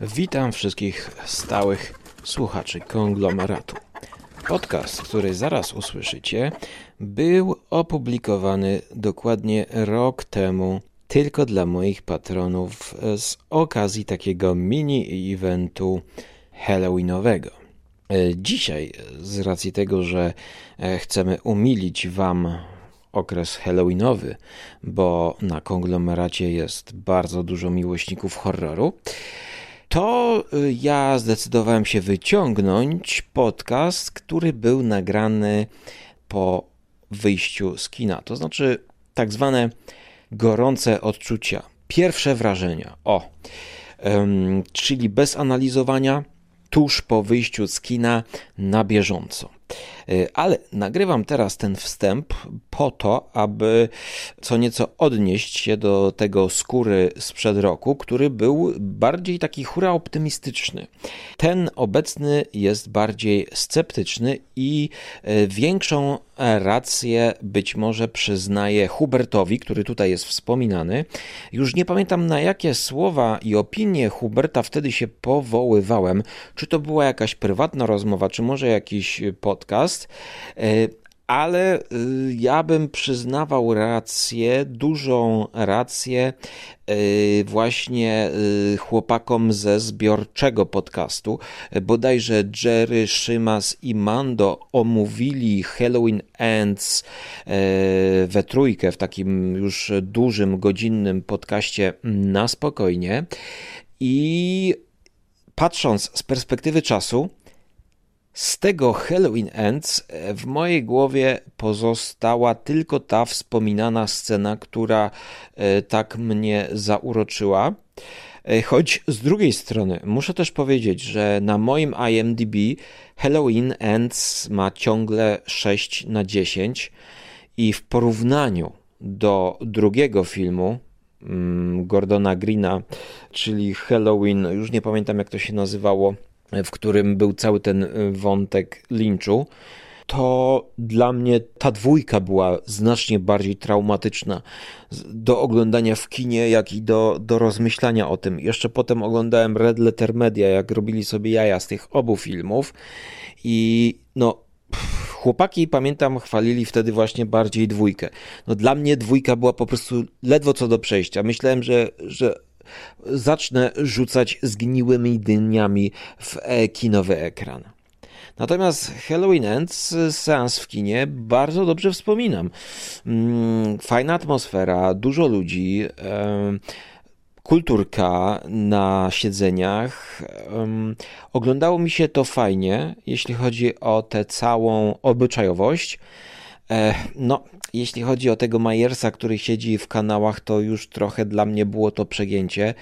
Witam wszystkich stałych słuchaczy konglomeratu. Podcast, który zaraz usłyszycie, był opublikowany dokładnie rok temu tylko dla moich patronów z okazji takiego mini eventu Halloweenowego. Dzisiaj, z racji tego, że chcemy umilić Wam okres Halloweenowy, bo na konglomeracie jest bardzo dużo miłośników horroru, to y, ja zdecydowałem się wyciągnąć podcast, który był nagrany po wyjściu z kina. To znaczy tak zwane gorące odczucia, pierwsze wrażenia. O, czyli bez analizowania, tuż po wyjściu z kina na bieżąco. Y, ale nagrywam teraz ten wstęp po to, aby co nieco odnieść się do tego skóry sprzed roku, który był bardziej taki hura optymistyczny. Ten obecny jest bardziej sceptyczny i y, większą rację być może przyznaje Hubertowi, który tutaj jest wspominany. Już nie pamiętam na jakie słowa i opinie Huberta wtedy się powoływałem. Czy to była jakaś prywatna rozmowa, czy może jakiś podcast. E, ale y, ja bym przyznawał rację, dużą rację y, właśnie chłopakom ze zbiorczego podcastu. Bodajże Jerry, Szymas i Mando omówili Halloween Ends we trójkę w takim już dużym, godzinnym podcaście na spokojnie. I patrząc z perspektywy czasu, z tego Halloween Ends e, w mojej głowie pozostała tylko ta wspominana scena, która e, tak mnie zauroczyła. E, choć z drugiej strony muszę też powiedzieć, że na moim IMDb Halloween Ends ma ciągle 6 na 10 i w porównaniu do drugiego filmu mm, Gordona Greena, czyli Halloween, już nie pamiętam jak to się nazywało, w którym był cały ten y, wątek linczu, to dla mnie ta dwójka była znacznie bardziej traumatyczna do oglądania w kinie, jak i do, do rozmyślania o tym. Jeszcze potem oglądałem Red Letter Media, jak robili sobie jaja z tych obu filmów i no chłopaki, pamiętam, chwalili wtedy właśnie bardziej dwójkę. No dla mnie dwójka była po prostu ledwo co do przejścia. Myślałem, że, że zacznę rzucać zgniłymi dyniami w e, kinowy ekran. Natomiast Halloween Ends, seans w kinie, bardzo dobrze wspominam. Mm, fajna atmosfera, dużo ludzi, kulturka na siedzeniach. Oglądało mi się to fajnie, jeśli chodzi o tę całą obyczajowość. E, no, jeśli chodzi o tego Majersa, który siedzi w kanałach, to już trochę dla mnie było to przegięcie.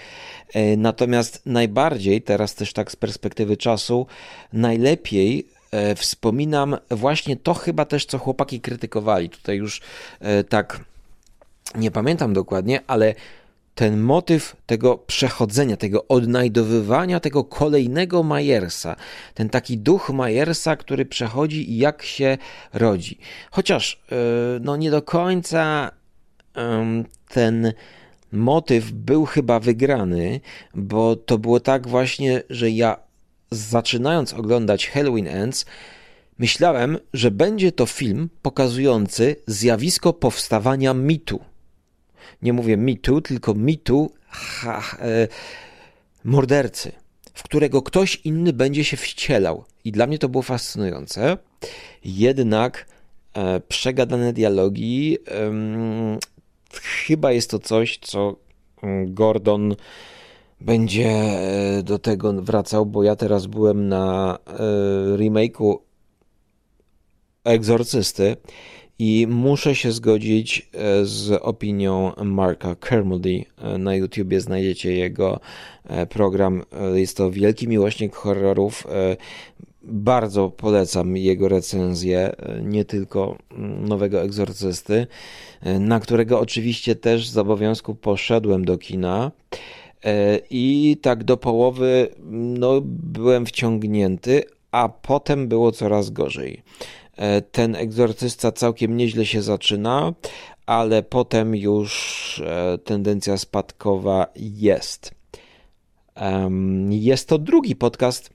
E, natomiast najbardziej, teraz też tak z perspektywy czasu, najlepiej e, wspominam właśnie to chyba też, co chłopaki krytykowali. Tutaj już tak nie pamiętam dokładnie, ale ten motyw tego przechodzenia, tego odnajdowywania tego kolejnego Majersa, ten taki duch Majersa, który przechodzi i jak się rodzi. Chociaż e, no nie do końca ten motyw był chyba wygrany, bo to było tak właśnie, że ja zaczynając oglądać Halloween Ends, myślałem, że będzie to film pokazujący zjawisko powstawania mitu nie mówię mitu, tylko mitu e, mordercy, w którego ktoś inny będzie się wcielał. I dla mnie to było fascynujące. Jednak e, przegadane dialogi, e, chyba jest to coś, co mm, Gordon będzie e, do tego wracał, bo ja teraz byłem na e, remake'u Egzorcysty i muszę się zgodzić e, z opinią Marka Kermody. E, na YouTubie znajdziecie jego e, program. Jest to wielki miłośnik horrorów. Bardzo polecam jego recenzję, nie tylko mm, nowego egzorcysty, na którego oczywiście też z obowiązku poszedłem do kina. I tak do połowy no, byłem wciągnięty, a potem było coraz gorzej. E, ten egzorcysta całkiem nieźle się zaczyna, ale potem już e, tendencja spadkowa jest. Jest to drugi podcast.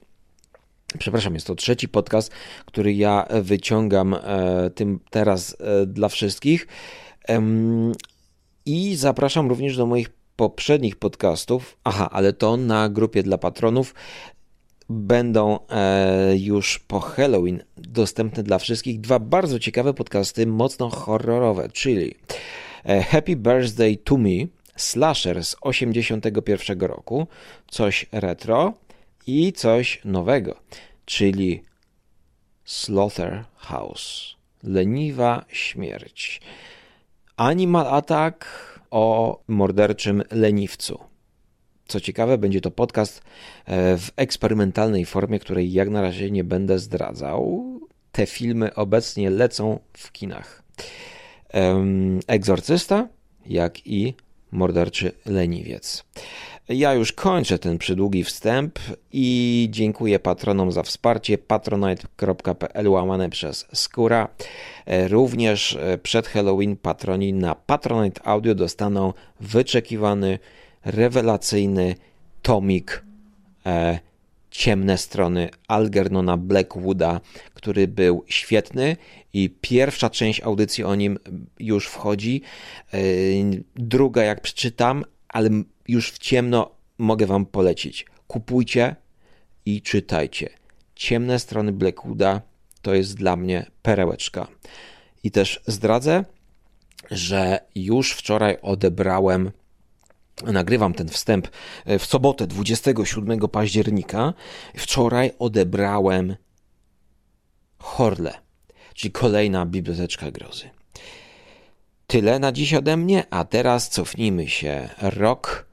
Przepraszam, jest to trzeci podcast, który ja wyciągam e, tym teraz dla wszystkich. I zapraszam również do moich poprzednich podcastów. Aha, ale to na grupie dla patronów będą e, już po Halloween dostępne dla wszystkich dwa bardzo ciekawe podcasty, mocno horrorowe, czyli e, Happy Birthday to Me, slasher z 81 roku, coś retro i coś nowego, czyli Slaughterhouse, leniwa śmierć. Animal Attack o morderczym leniwcu. Co ciekawe, będzie to podcast e, w eksperymentalnej formie, której jak na razie nie będę zdradzał. Te filmy obecnie lecą w kinach. Egzorcysta, jak i morderczy leniwiec. Ja już kończę ten przydługi wstęp i dziękuję patronom za wsparcie patronite.pl łamane przez Skóra. E, również e, przed Halloween patroni na Patronite Audio dostaną wyczekiwany rewelacyjny tomik e, Ciemne strony Algernona Blackwooda, który był świetny i pierwsza część audycji o nim już wchodzi. E, druga, jak przeczytam, ale już w ciemno mogę Wam polecić. Kupujcie i czytajcie. Ciemne strony Blackwooda to jest dla mnie perełeczka. I też zdradzę, że już wczoraj odebrałem Nagrywam ten wstęp e, w sobotę 27 października. Wczoraj odebrałem Horle, czyli kolejna biblioteczka grozy. Tyle na dziś ode mnie, a teraz cofnijmy się rok,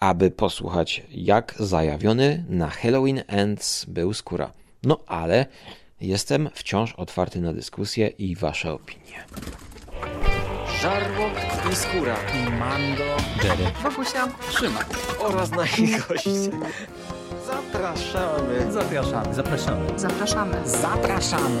aby posłuchać, jak zajawiony na Halloween Ends był skóra. No ale jestem wciąż otwarty na dyskusję i Wasze opinie. Żarłok i Skóra. I Mando. Jerry. Wokusia. Trzyma. Oraz nasi goście. Zapraszamy. Zapraszamy. Zapraszamy. Zapraszamy. Zapraszamy.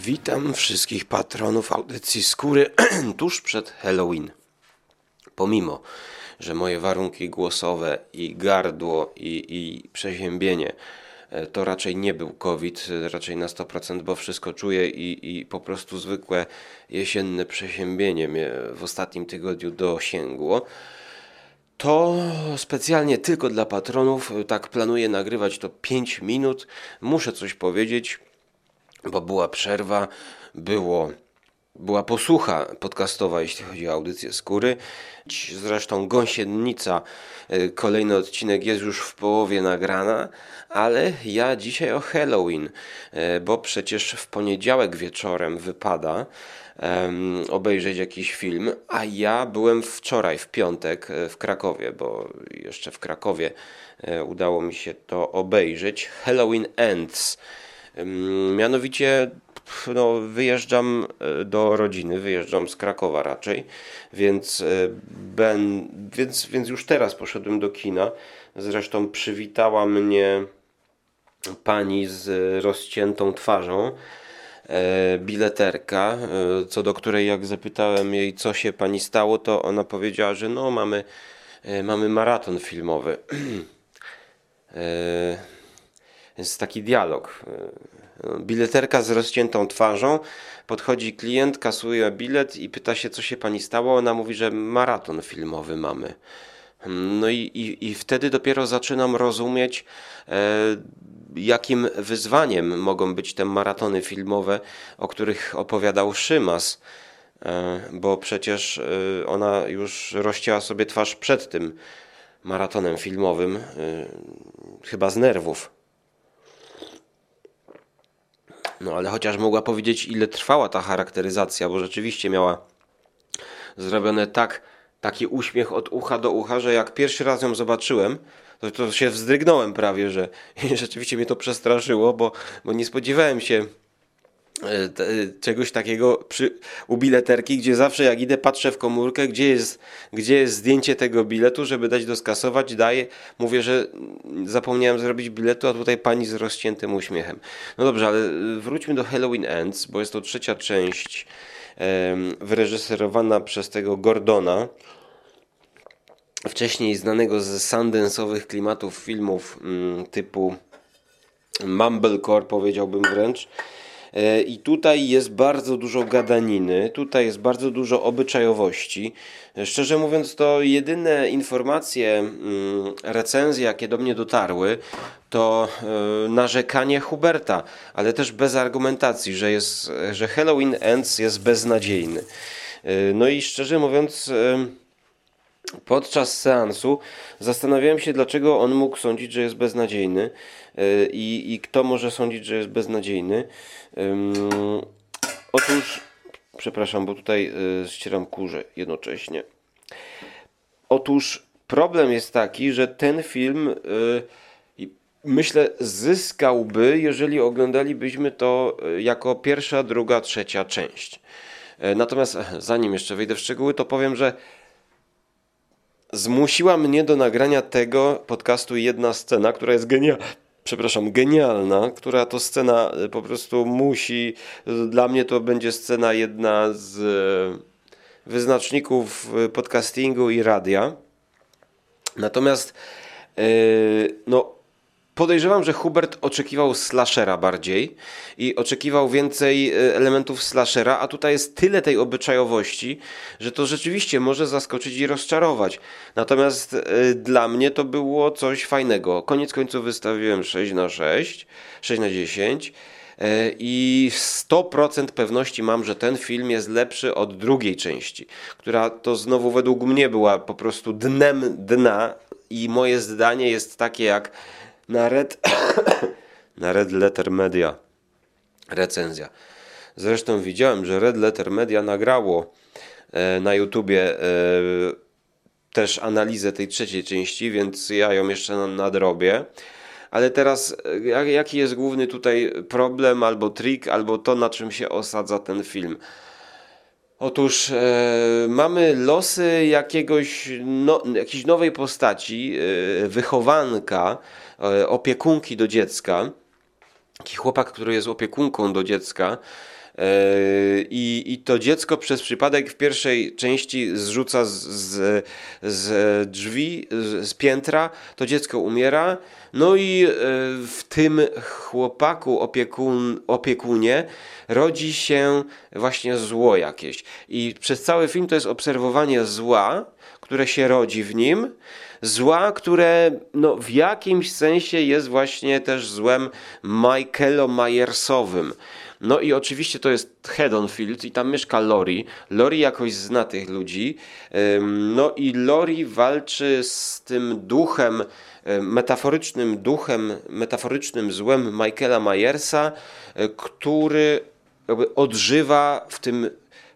Witam wszystkich patronów audycji Skóry tuż przed Halloween. Pomimo że moje warunki głosowe i gardło i, i przeziębienie e, to raczej nie był COVID, raczej na 100%, bo wszystko czuję i, i po prostu zwykłe jesienne przeziębienie mnie w ostatnim tygodniu dosięgło. To specjalnie tylko dla patronów, tak planuję nagrywać to 5 minut. Muszę coś powiedzieć, bo była przerwa, było była posłucha podcastowa, jeśli chodzi o audycję skóry. Zresztą Gąsienica, y, kolejny odcinek jest już w połowie nagrana, ale ja dzisiaj o Halloween, y, bo przecież w poniedziałek wieczorem wypada um, obejrzeć jakiś film, a ja byłem wczoraj, w piątek y, w Krakowie, bo jeszcze w Krakowie udało mi się to obejrzeć. Halloween Ends. Mianowicie no, wyjeżdżam e, do rodziny, wyjeżdżam z Krakowa raczej, więc, e, ben, więc, więc już teraz poszedłem do kina. Zresztą przywitała mnie pani z rozciętą twarzą, e, bileterka, co do której jak zapytałem jej, co się pani stało, to ona powiedziała, że no mamy, mamy maraton filmowy. Jest taki dialog bileterka z rozciętą twarzą. Podchodzi klient, kasuje bilet i pyta się, co się pani stało. Ona mówi, że maraton filmowy mamy. No i, i, i wtedy dopiero zaczynam rozumieć, e, jakim wyzwaniem mogą być te maratony filmowe, o których opowiadał Szymas. E, bo przecież e, ona już rozcięła sobie twarz przed tym maratonem filmowym, e, chyba z nerwów. No ale chociaż mogła powiedzieć, ile trwała ta charakteryzacja, bo rzeczywiście miała zrobione tak, taki uśmiech od ucha do ucha, że jak pierwszy raz ją zobaczyłem, to, to się wzdrygnąłem prawie, że rzeczywiście mnie to przestraszyło, bo, bo nie spodziewałem się czegoś takiego przy, u bileterki, gdzie zawsze jak idę patrzę w komórkę, gdzie jest, gdzie jest zdjęcie tego biletu, żeby dać do skasować, daję, mówię, że zapomniałem zrobić biletu, a tutaj pani z rozciętym uśmiechem. No dobrze, ale wróćmy do Halloween Ends, bo jest to trzecia część wyreżyserowana przez tego Gordona, wcześniej znanego ze Sundance'owych klimatów filmów mm, typu Mumblecore powiedziałbym wręcz. E, I tutaj jest bardzo dużo gadaniny, tutaj jest bardzo dużo obyczajowości. Szczerze mówiąc, to jedyne informacje, mm, recenzje, jakie do mnie dotarły, to e, narzekanie Huberta, ale też bez argumentacji, że, jest, że Halloween Ends jest beznadziejny. E, no i szczerze mówiąc, podczas seansu zastanawiałem się, dlaczego on mógł sądzić, że jest beznadziejny i, i kto może sądzić, że jest beznadziejny. Otóż, przepraszam, bo tutaj y, ścieram kurze jednocześnie. Otóż problem jest taki, że ten film y, myślę zyskałby, jeżeli oglądalibyśmy to y, jako pierwsza, druga, trzecia część. E, natomiast zanim jeszcze wejdę w szczegóły, to powiem, że zmusiła mnie do nagrania tego podcastu jedna scena, która jest genialna przepraszam, genialna, która to scena e, po prostu musi, dla mnie to będzie scena jedna z e, wyznaczników podcastingu i radia. Natomiast no, Podejrzewam, że Hubert oczekiwał slashera bardziej i oczekiwał więcej e, elementów slashera, a tutaj jest tyle tej obyczajowości, że to rzeczywiście może zaskoczyć i rozczarować. Natomiast y, dla mnie to było coś fajnego. Koniec końców wystawiłem 6 na 6, 6 na 10 y, e, i 100% pewności mam, że ten film jest lepszy od drugiej części, która to znowu według mnie była po prostu dnem dna i moje zdanie jest takie jak na Red, na Red Letter Media recenzja. Zresztą widziałem, że Red Letter Media nagrało e, na YouTubie e, też analizę tej trzeciej części, więc ja ją jeszcze nadrobię. Ale teraz, e, jaki jest główny tutaj problem, albo trik, albo to, na czym się osadza ten film? Otóż e, mamy losy jakiegoś no, jakiejś nowej postaci, e, wychowanka, e, opiekunki do dziecka. Taki chłopak, który jest opiekunką do dziecka. E, I, I to dziecko przez przypadek w pierwszej części zrzuca z, z, z drzwi, z, z piętra, to dziecko umiera. No i e, w tym chłopaku, opiekun, opiekunie, rodzi się właśnie zło jakieś. I przez cały film to jest obserwowanie zła, które się rodzi w nim, zła, które no, w jakimś sensie jest właśnie też złem Michaelo Myersowym. No i oczywiście to jest Hedonfield i tam mieszka Lori. Lori jakoś zna tych ludzi. No i Lori walczy z tym duchem, metaforycznym duchem, metaforycznym złem Michaela Myersa, e, który odżywa w tym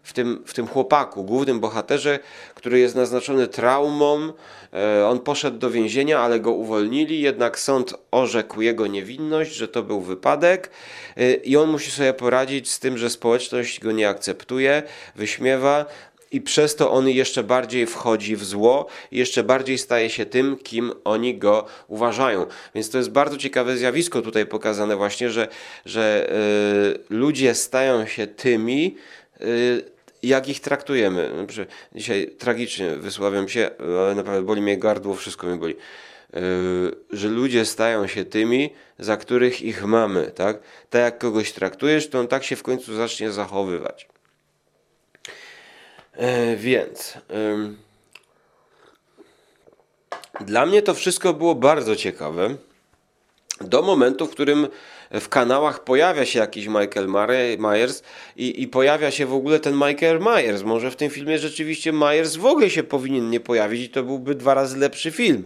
w tym, w tym chłopaku, głównym bohaterze, który jest naznaczony traumą. E, on poszedł do więzienia, ale go uwolnili, jednak sąd orzekł jego niewinność, że to był wypadek e, i on musi sobie poradzić z tym, że społeczność go nie akceptuje, wyśmiewa, i przez to on jeszcze bardziej wchodzi w zło, jeszcze bardziej staje się tym, kim oni go uważają. Więc to jest bardzo ciekawe zjawisko tutaj pokazane właśnie, że, że y, ludzie stają się tymi, y, jak ich traktujemy. Dzisiaj tragicznie wysławiam się, ale naprawdę boli mnie gardło, wszystko mi boli. Yy, że ludzie stają się tymi, za których ich mamy, tak? Tak jak kogoś traktujesz, to on tak się w końcu zacznie zachowywać. Yy, więc yy, dla mnie to wszystko było bardzo ciekawe do momentu, w którym w kanałach pojawia się jakiś Michael Myers i, i pojawia się w ogóle ten Michael Myers. Może w tym filmie rzeczywiście Myers w ogóle się powinien nie pojawić i to byłby dwa razy lepszy film.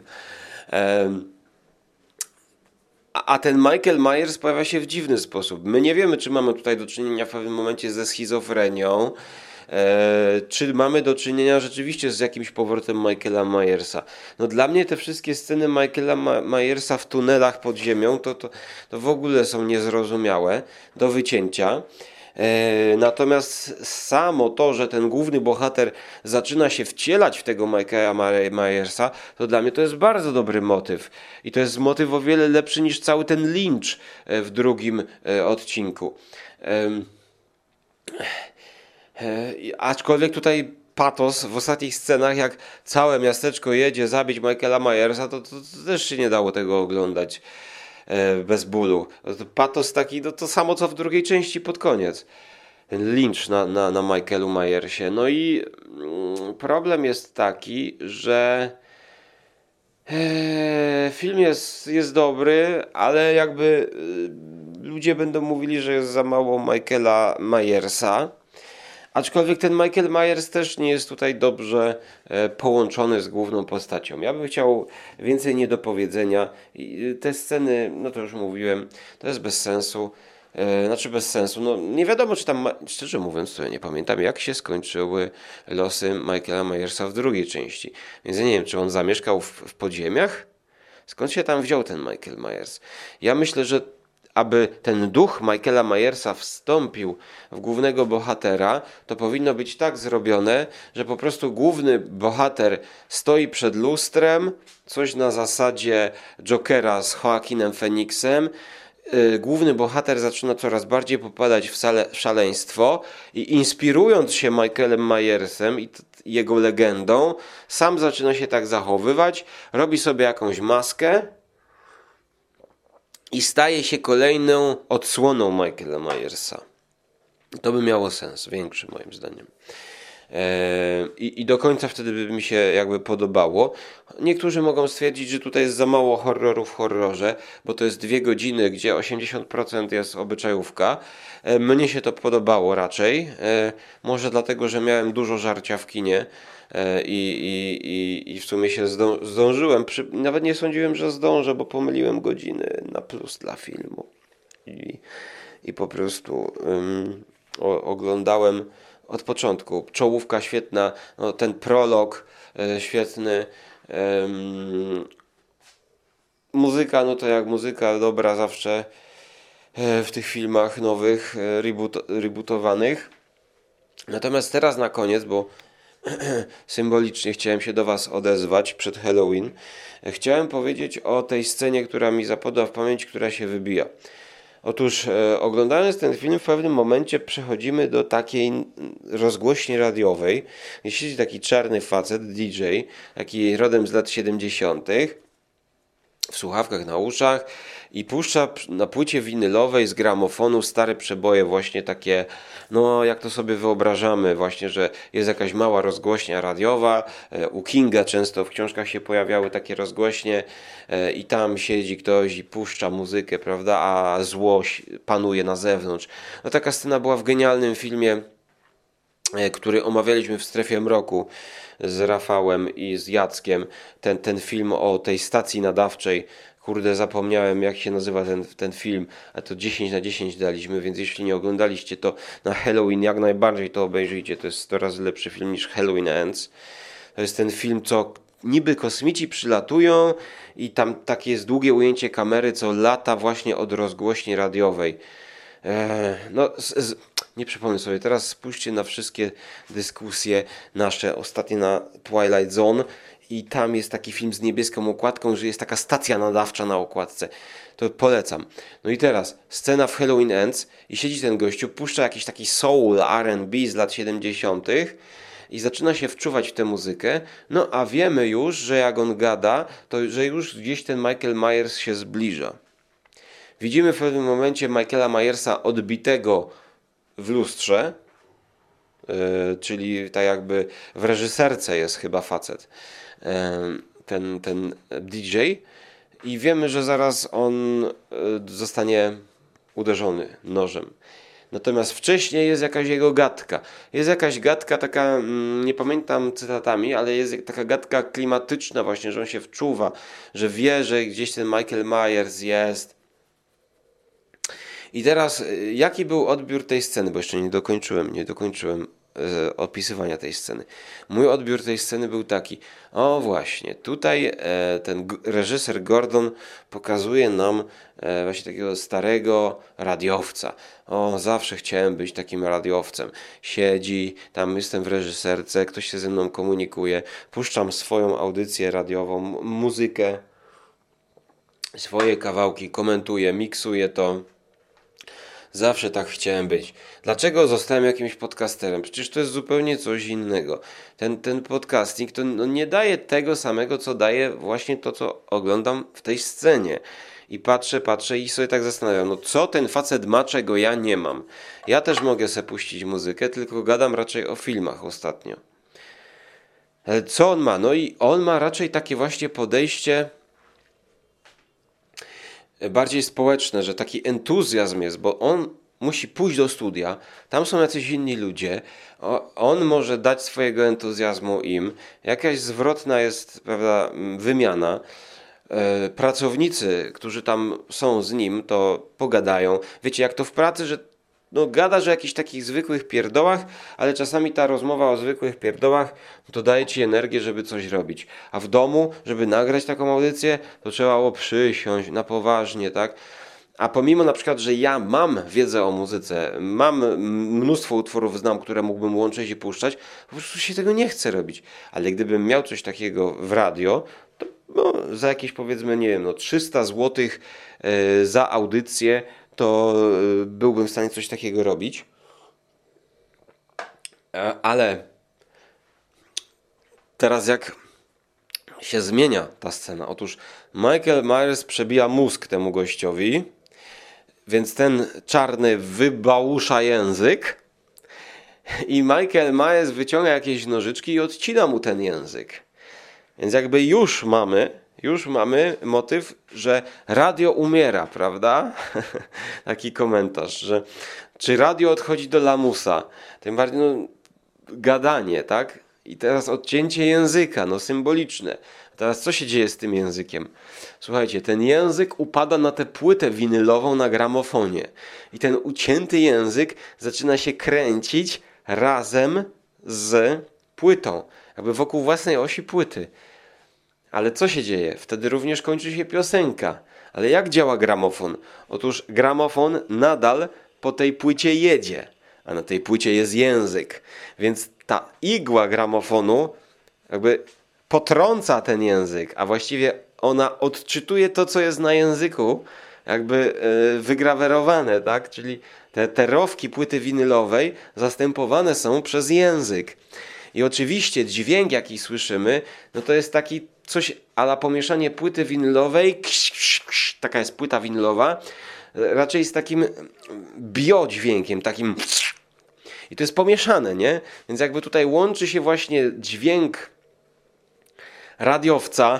A ten Michael Myers pojawia się w dziwny sposób. My nie wiemy, czy mamy tutaj do czynienia w pewnym momencie ze schizofrenią, czy mamy do czynienia rzeczywiście z jakimś powrotem Michaela Myersa. No dla mnie te wszystkie sceny Michaela Myersa w tunelach pod ziemią to, to, to w ogóle są niezrozumiałe do wycięcia. E, natomiast samo to, że ten główny bohater zaczyna się wcielać w tego Michaela Myersa, to dla mnie to jest bardzo dobry motyw. I to jest motyw o wiele lepszy niż cały ten Lynch e, w drugim e, odcinku. Aczkolwiek tutaj patos w ostatnich scenach, jak całe miasteczko jedzie zabić Michaela Myersa, to, to, to też się nie dało tego oglądać bez bólu. Patos taki, no to samo co w drugiej części pod koniec. Lynch na, na, na Michaelu Myersie. No i mm, problem jest taki, że e, film jest, jest dobry, ale jakby e, ludzie będą mówili, że jest za mało Michaela Myersa. Aczkolwiek ten Michael Myers też nie jest tutaj dobrze e, połączony z główną postacią. Ja bym chciał więcej niedopowiedzenia. Te sceny, no to już mówiłem, to jest bez sensu. E, znaczy bez sensu. No, nie wiadomo, czy tam, szczerze mówiąc, to nie pamiętam, jak się skończyły losy Michaela Myersa w drugiej części. Więc ja nie wiem, czy on zamieszkał w, w podziemiach? Skąd się tam wziął ten Michael Myers? Ja myślę, że aby ten duch Michaela Myersa wstąpił w głównego bohatera, to powinno być tak zrobione, że po prostu główny bohater stoi przed lustrem, coś na zasadzie Jokera z Joaquinem Phoenixem, y, główny bohater zaczyna coraz bardziej popadać w, szaleństwo i inspirując się Michaelem Myersem i jego legendą, sam zaczyna się tak zachowywać, robi sobie jakąś maskę, i staje się kolejną odsłoną Michaela Myersa. To by miało sens, większy moim zdaniem. E, I, I, do końca wtedy by mi się jakby podobało. Niektórzy mogą stwierdzić, że tutaj jest za mało horroru w horrorze, bo to jest dwie godziny, gdzie 80% jest obyczajówka. E, mnie się to podobało raczej. E, może dlatego, że miałem dużo żarcia w kinie i, i, i, w sumie się zdążyłem. zdążyłem. Przy, nawet nie sądziłem, że zdążę, bo pomyliłem godziny na plus dla filmu. I, i po prostu um, o, oglądałem od początku. Czołówka świetna, no, ten prolog e, świetny. muzyka, no to jak muzyka dobra zawsze e, w tych filmach nowych, e, reboot, rebootowanych. Natomiast teraz na koniec, bo symbolicznie chciałem się do Was odezwać przed Halloween, chciałem powiedzieć o tej scenie, która mi zapadła w pamięć, która się wybija. Otóż e, oglądając ten film w pewnym momencie przechodzimy do takiej rozgłośni radiowej, siedzi taki czarny facet, DJ, taki rodem z lat 70., w słuchawkach na uszach i puszcza na płycie winylowej z gramofonu stare przeboje właśnie takie, no jak to sobie wyobrażamy właśnie, że jest jakaś mała rozgłośnia radiowa, e, u Kinga często w książkach się pojawiały takie rozgłośnie e, i tam siedzi ktoś i puszcza muzykę, prawda, a złość panuje na zewnątrz. No taka scena była w genialnym filmie e, który omawialiśmy w strefie mroku z Rafałem i z Jackiem, ten, ten film o tej stacji nadawczej, Kurde, zapomniałem jak się nazywa ten, ten film, a to 10 na 10 daliśmy, więc jeśli nie oglądaliście to na Halloween, jak najbardziej to obejrzyjcie. To jest 100 razy lepszy film niż Halloween Ends. To jest ten film, co niby kosmici przylatują i tam takie jest długie ujęcie kamery, co lata właśnie od rozgłośni radiowej. Eee, no, z, z, nie przypomnę sobie, teraz spójrzcie na wszystkie dyskusje nasze, ostatnie na Twilight Zone i tam jest taki film z niebieską okładką, że jest taka stacja nadawcza na okładce. To polecam. No i teraz scena w Halloween Ends i siedzi ten gościu, puszcza jakiś taki soul R&B z lat 70. i zaczyna się wczuwać w tę muzykę. No a wiemy już, że jak on gada, to że już gdzieś ten Michael Myers się zbliża. Widzimy w pewnym momencie Michaela Myersa odbitego w lustrze, czyli tak jakby w reżyserce jest chyba facet ten, ten DJ i wiemy, że zaraz on e, zostanie uderzony nożem. Natomiast wcześniej jest jakaś jego gadka. Jest jakaś gadka taka, mm, nie pamiętam cytatami, ale jest taka gadka klimatyczna właśnie, że on się wczuwa, że wie, że gdzieś ten Michael Myers jest. I teraz, e, jaki był odbiór tej sceny, bo jeszcze nie dokończyłem, nie dokończyłem e, opisywania tej sceny. Mój odbiór tej sceny był taki: o właśnie, tutaj e, ten reżyser Gordon pokazuje nam e, właśnie takiego starego radiowca. O, zawsze chciałem być takim radiowcem. Siedzi, tam jestem w reżyserce, ktoś się ze mną komunikuje, puszczam swoją audycję radiową, muzykę, swoje kawałki, komentuję, miksuję to. Zawsze tak chciałem być. Dlaczego zostałem jakimś podcasterem? Przecież to jest zupełnie coś innego. Ten, ten podcasting to no, nie daje tego samego, co daje właśnie to, co oglądam w tej scenie. I patrzę, patrzę i sobie tak zastanawiam, no co ten facet ma, czego ja nie mam. Ja też mogę sobie puścić muzykę, tylko gadam raczej o filmach ostatnio. Co on ma? No i on ma raczej takie właśnie podejście bardziej społeczne, że taki entuzjazm jest, bo on musi pójść do studia, tam są jacyś inni ludzie, on może dać swojego entuzjazmu im, jakaś zwrotna jest prawda, wymiana. E, pracownicy, którzy tam są z nim, to pogadają. Wiecie, jak to w pracy, że no, gadasz o jakichś takich zwykłych pierdołach, ale czasami ta rozmowa o zwykłych pierdołach to daje ci energię, żeby coś robić. A w domu, żeby nagrać taką audycję, to trzeba było przysiąść na poważnie, tak? A pomimo na przykład, że ja mam wiedzę o muzyce, mam mnóstwo utworów znam, które mógłbym łączyć i puszczać, po prostu się tego nie chce robić. Ale gdybym miał coś takiego w radio, to no, za jakieś powiedzmy, nie wiem, no 300 zł e, za audycję, to e, byłbym w stanie coś takiego robić. E, Ale teraz jak się zmienia ta scena. Otóż Michael Myers przebija mózg temu gościowi, więc ten czarny wybałusza język i Michael Myers wyciąga jakieś nożyczki i odcina mu ten język. Więc jakby już mamy, już mamy motyw, że radio umiera, prawda? Taki komentarz, że czy radio odchodzi do lamusa? Tym bardziej no, gadanie, tak? I teraz odcięcie języka, no symboliczne. Teraz co się dzieje z tym językiem? Słuchajcie, ten język upada na tę płytę winylową na gramofonie. I ten ucięty język zaczyna się kręcić razem z płytą. Jakby wokół własnej osi płyty. Ale co się dzieje? Wtedy również kończy się piosenka. Ale jak działa gramofon? Otóż gramofon nadal po tej płycie jedzie, a na tej płycie jest język. Więc ta igła gramofonu jakby potrąca ten język, a właściwie ona odczytuje to, co jest na języku, jakby yy, wygrawerowane, tak? Czyli te, te rowki płyty winylowej zastępowane są przez język. I oczywiście dźwięk, jaki słyszymy, no to jest taki coś ala pomieszanie płyty winylowej, kś, kś, kś, taka jest płyta winylowa, raczej z takim biodźwiękiem, takim i to jest pomieszane, nie? Więc jakby tutaj łączy się właśnie dźwięk radiowca,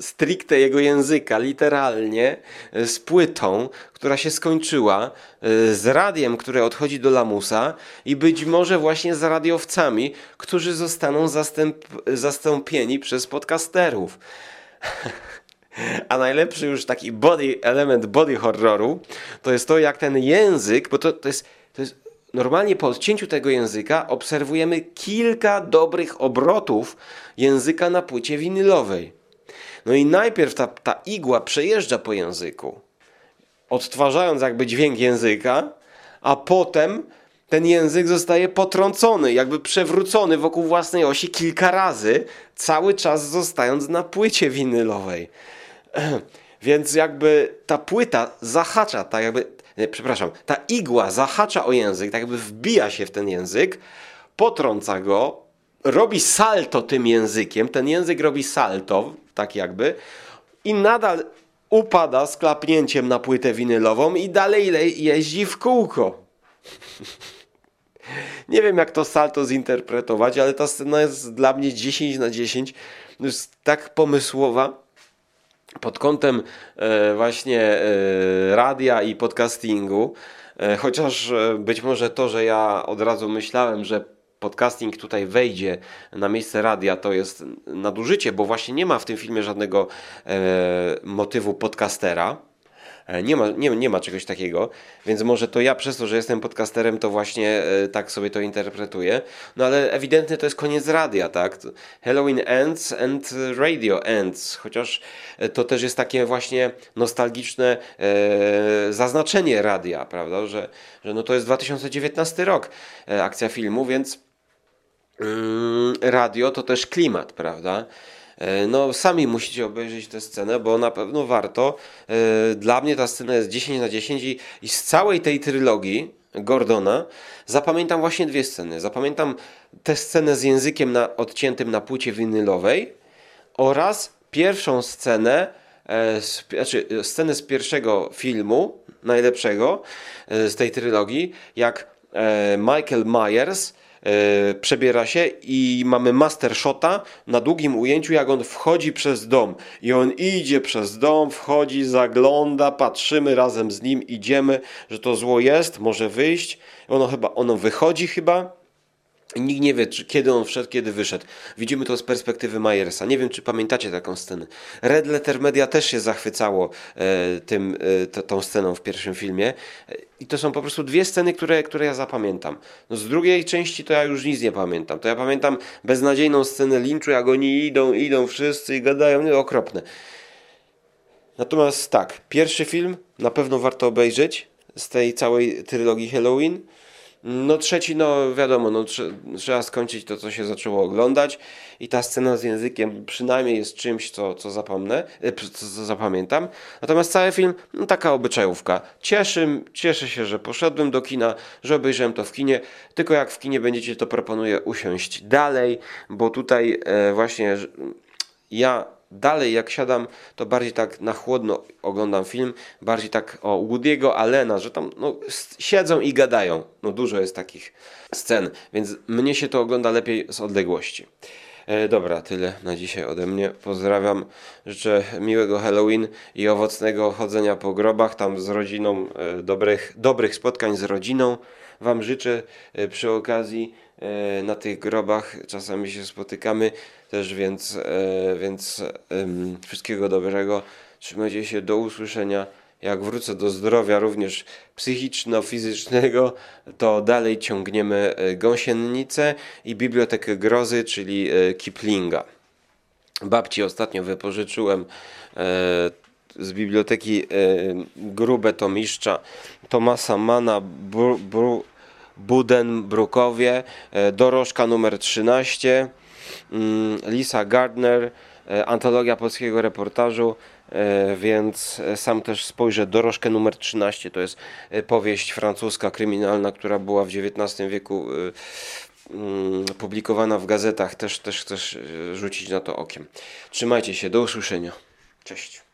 stricte jego języka, literalnie, z płytą, która się skończyła, z radiem, które odchodzi do lamusa i być może właśnie z radiowcami, którzy zostaną zastęp, zastąpieni przez podcasterów. A najlepszy już taki body, element body horroru to jest to, jak ten język, bo to, to jest normalnie po odcięciu tego języka obserwujemy kilka dobrych obrotów języka na płycie winylowej. No i najpierw ta, ta igła przejeżdża po języku, odtwarzając jakby dźwięk języka, a potem ten język zostaje potrącony, jakby przewrócony wokół własnej osi kilka razy, cały czas zostając na płycie winylowej. Więc jakby ta płyta zahacza, tak jakby, przepraszam, ta igła zahacza o język, tak jakby wbija się w ten język, potrąca go, robi salto tym językiem, ten język robi salto, tak jakby, i nadal upada z klapnięciem na płytę winylową i dalej jeździ w kółko. Nie wiem, jak to salto zinterpretować, ale ta scena jest dla mnie 10 na 10. Jest tak pomysłowa pod kątem e, właśnie e, radia i podcastingu. E, chociaż być może to, że ja od razu myślałem, że podcasting tutaj wejdzie na miejsce radia, to jest nadużycie, bo właśnie nie ma w tym filmie żadnego motywu podcastera. E, Nie ma, nie, nie ma czegoś takiego, więc może to ja przez to, że jestem podcasterem, to właśnie e, tak sobie to interpretuję. No ale ewidentnie to jest koniec radia, tak? Halloween ends and radio ends, chociaż e, to też jest takie właśnie nostalgiczne zaznaczenie radia, prawda? Że, że no to jest 2019 rok, akcja filmu, więc mm, radio to też klimat, prawda? E, No, sami musicie obejrzeć tę scenę, bo na pewno warto. E, Dla mnie ta scena jest 10 na 10 i, z całej tej trylogii Gordona zapamiętam właśnie dwie sceny. Zapamiętam tę scenę z językiem na, odciętym na płycie winylowej oraz pierwszą scenę, e, znaczy scenę z pierwszego filmu, najlepszego z tej trylogii, jak Michael Myers przebiera się i mamy master shota na długim ujęciu, jak on wchodzi przez dom. I on idzie przez dom, wchodzi, zagląda, patrzymy razem z nim, idziemy, że to zło jest, może wyjść. Ono chyba, ono wychodzi chyba. Nikt nie wie, czy, kiedy on wszedł, kiedy wyszedł. Widzimy to z perspektywy Myersa. Nie wiem, czy pamiętacie taką scenę. Red Letter Media też się zachwycało e, tym, e, tą sceną w pierwszym filmie. E, I to są po prostu dwie sceny, które, które ja zapamiętam. No z drugiej części to ja już nic nie pamiętam. To ja pamiętam beznadziejną scenę linczu, jak oni idą, idą wszyscy i gadają. No, okropne. Natomiast tak, pierwszy film na pewno warto obejrzeć z tej całej trylogii Halloween. No trzeci, no wiadomo, no, trze- trzeba skończyć to, co się zaczęło oglądać i ta scena z językiem przynajmniej jest czymś, co, co zapomnę, e, co, co zapamiętam. Natomiast cały film, no taka obyczajówka. Cieszy, cieszę się, że poszedłem do kina, że obejrzałem to w kinie, tylko jak w kinie będziecie, to proponuję usiąść dalej, bo tutaj e, właśnie ja dalej jak siadam, to bardziej tak na chłodno oglądam film, bardziej tak o Woody'ego Allena, że tam no, siedzą i gadają. No dużo jest takich scen, więc mnie się to ogląda lepiej z odległości. E, dobra, tyle na dzisiaj ode mnie. Pozdrawiam, życzę miłego Halloween i owocnego chodzenia po grobach, tam z rodziną, e, dobrych, dobrych spotkań z rodziną. Wam życzę e, przy okazji na tych grobach. Czasami się spotykamy też, więc, e, więc wszystkiego dobrego. Trzymajcie się, do usłyszenia. Jak wrócę do zdrowia również psychiczno-fizycznego, to dalej ciągniemy e, Gąsienicę i Bibliotekę Grozy, czyli e, Kiplinga. Babci ostatnio wypożyczyłem e, z biblioteki e, grube tomiszcza Tomasa Mana Bru, Bru, Budenbrukowie, e, dorożka numer 13, mm, Lisa Gardner, e, antologia polskiego reportażu, e, więc sam też spojrzę, dorożkę numer 13 to jest powieść francuska kryminalna, która była w XIX wieku mm, publikowana w gazetach, też, też e, rzucić na to okiem. Trzymajcie się, do usłyszenia. Cześć.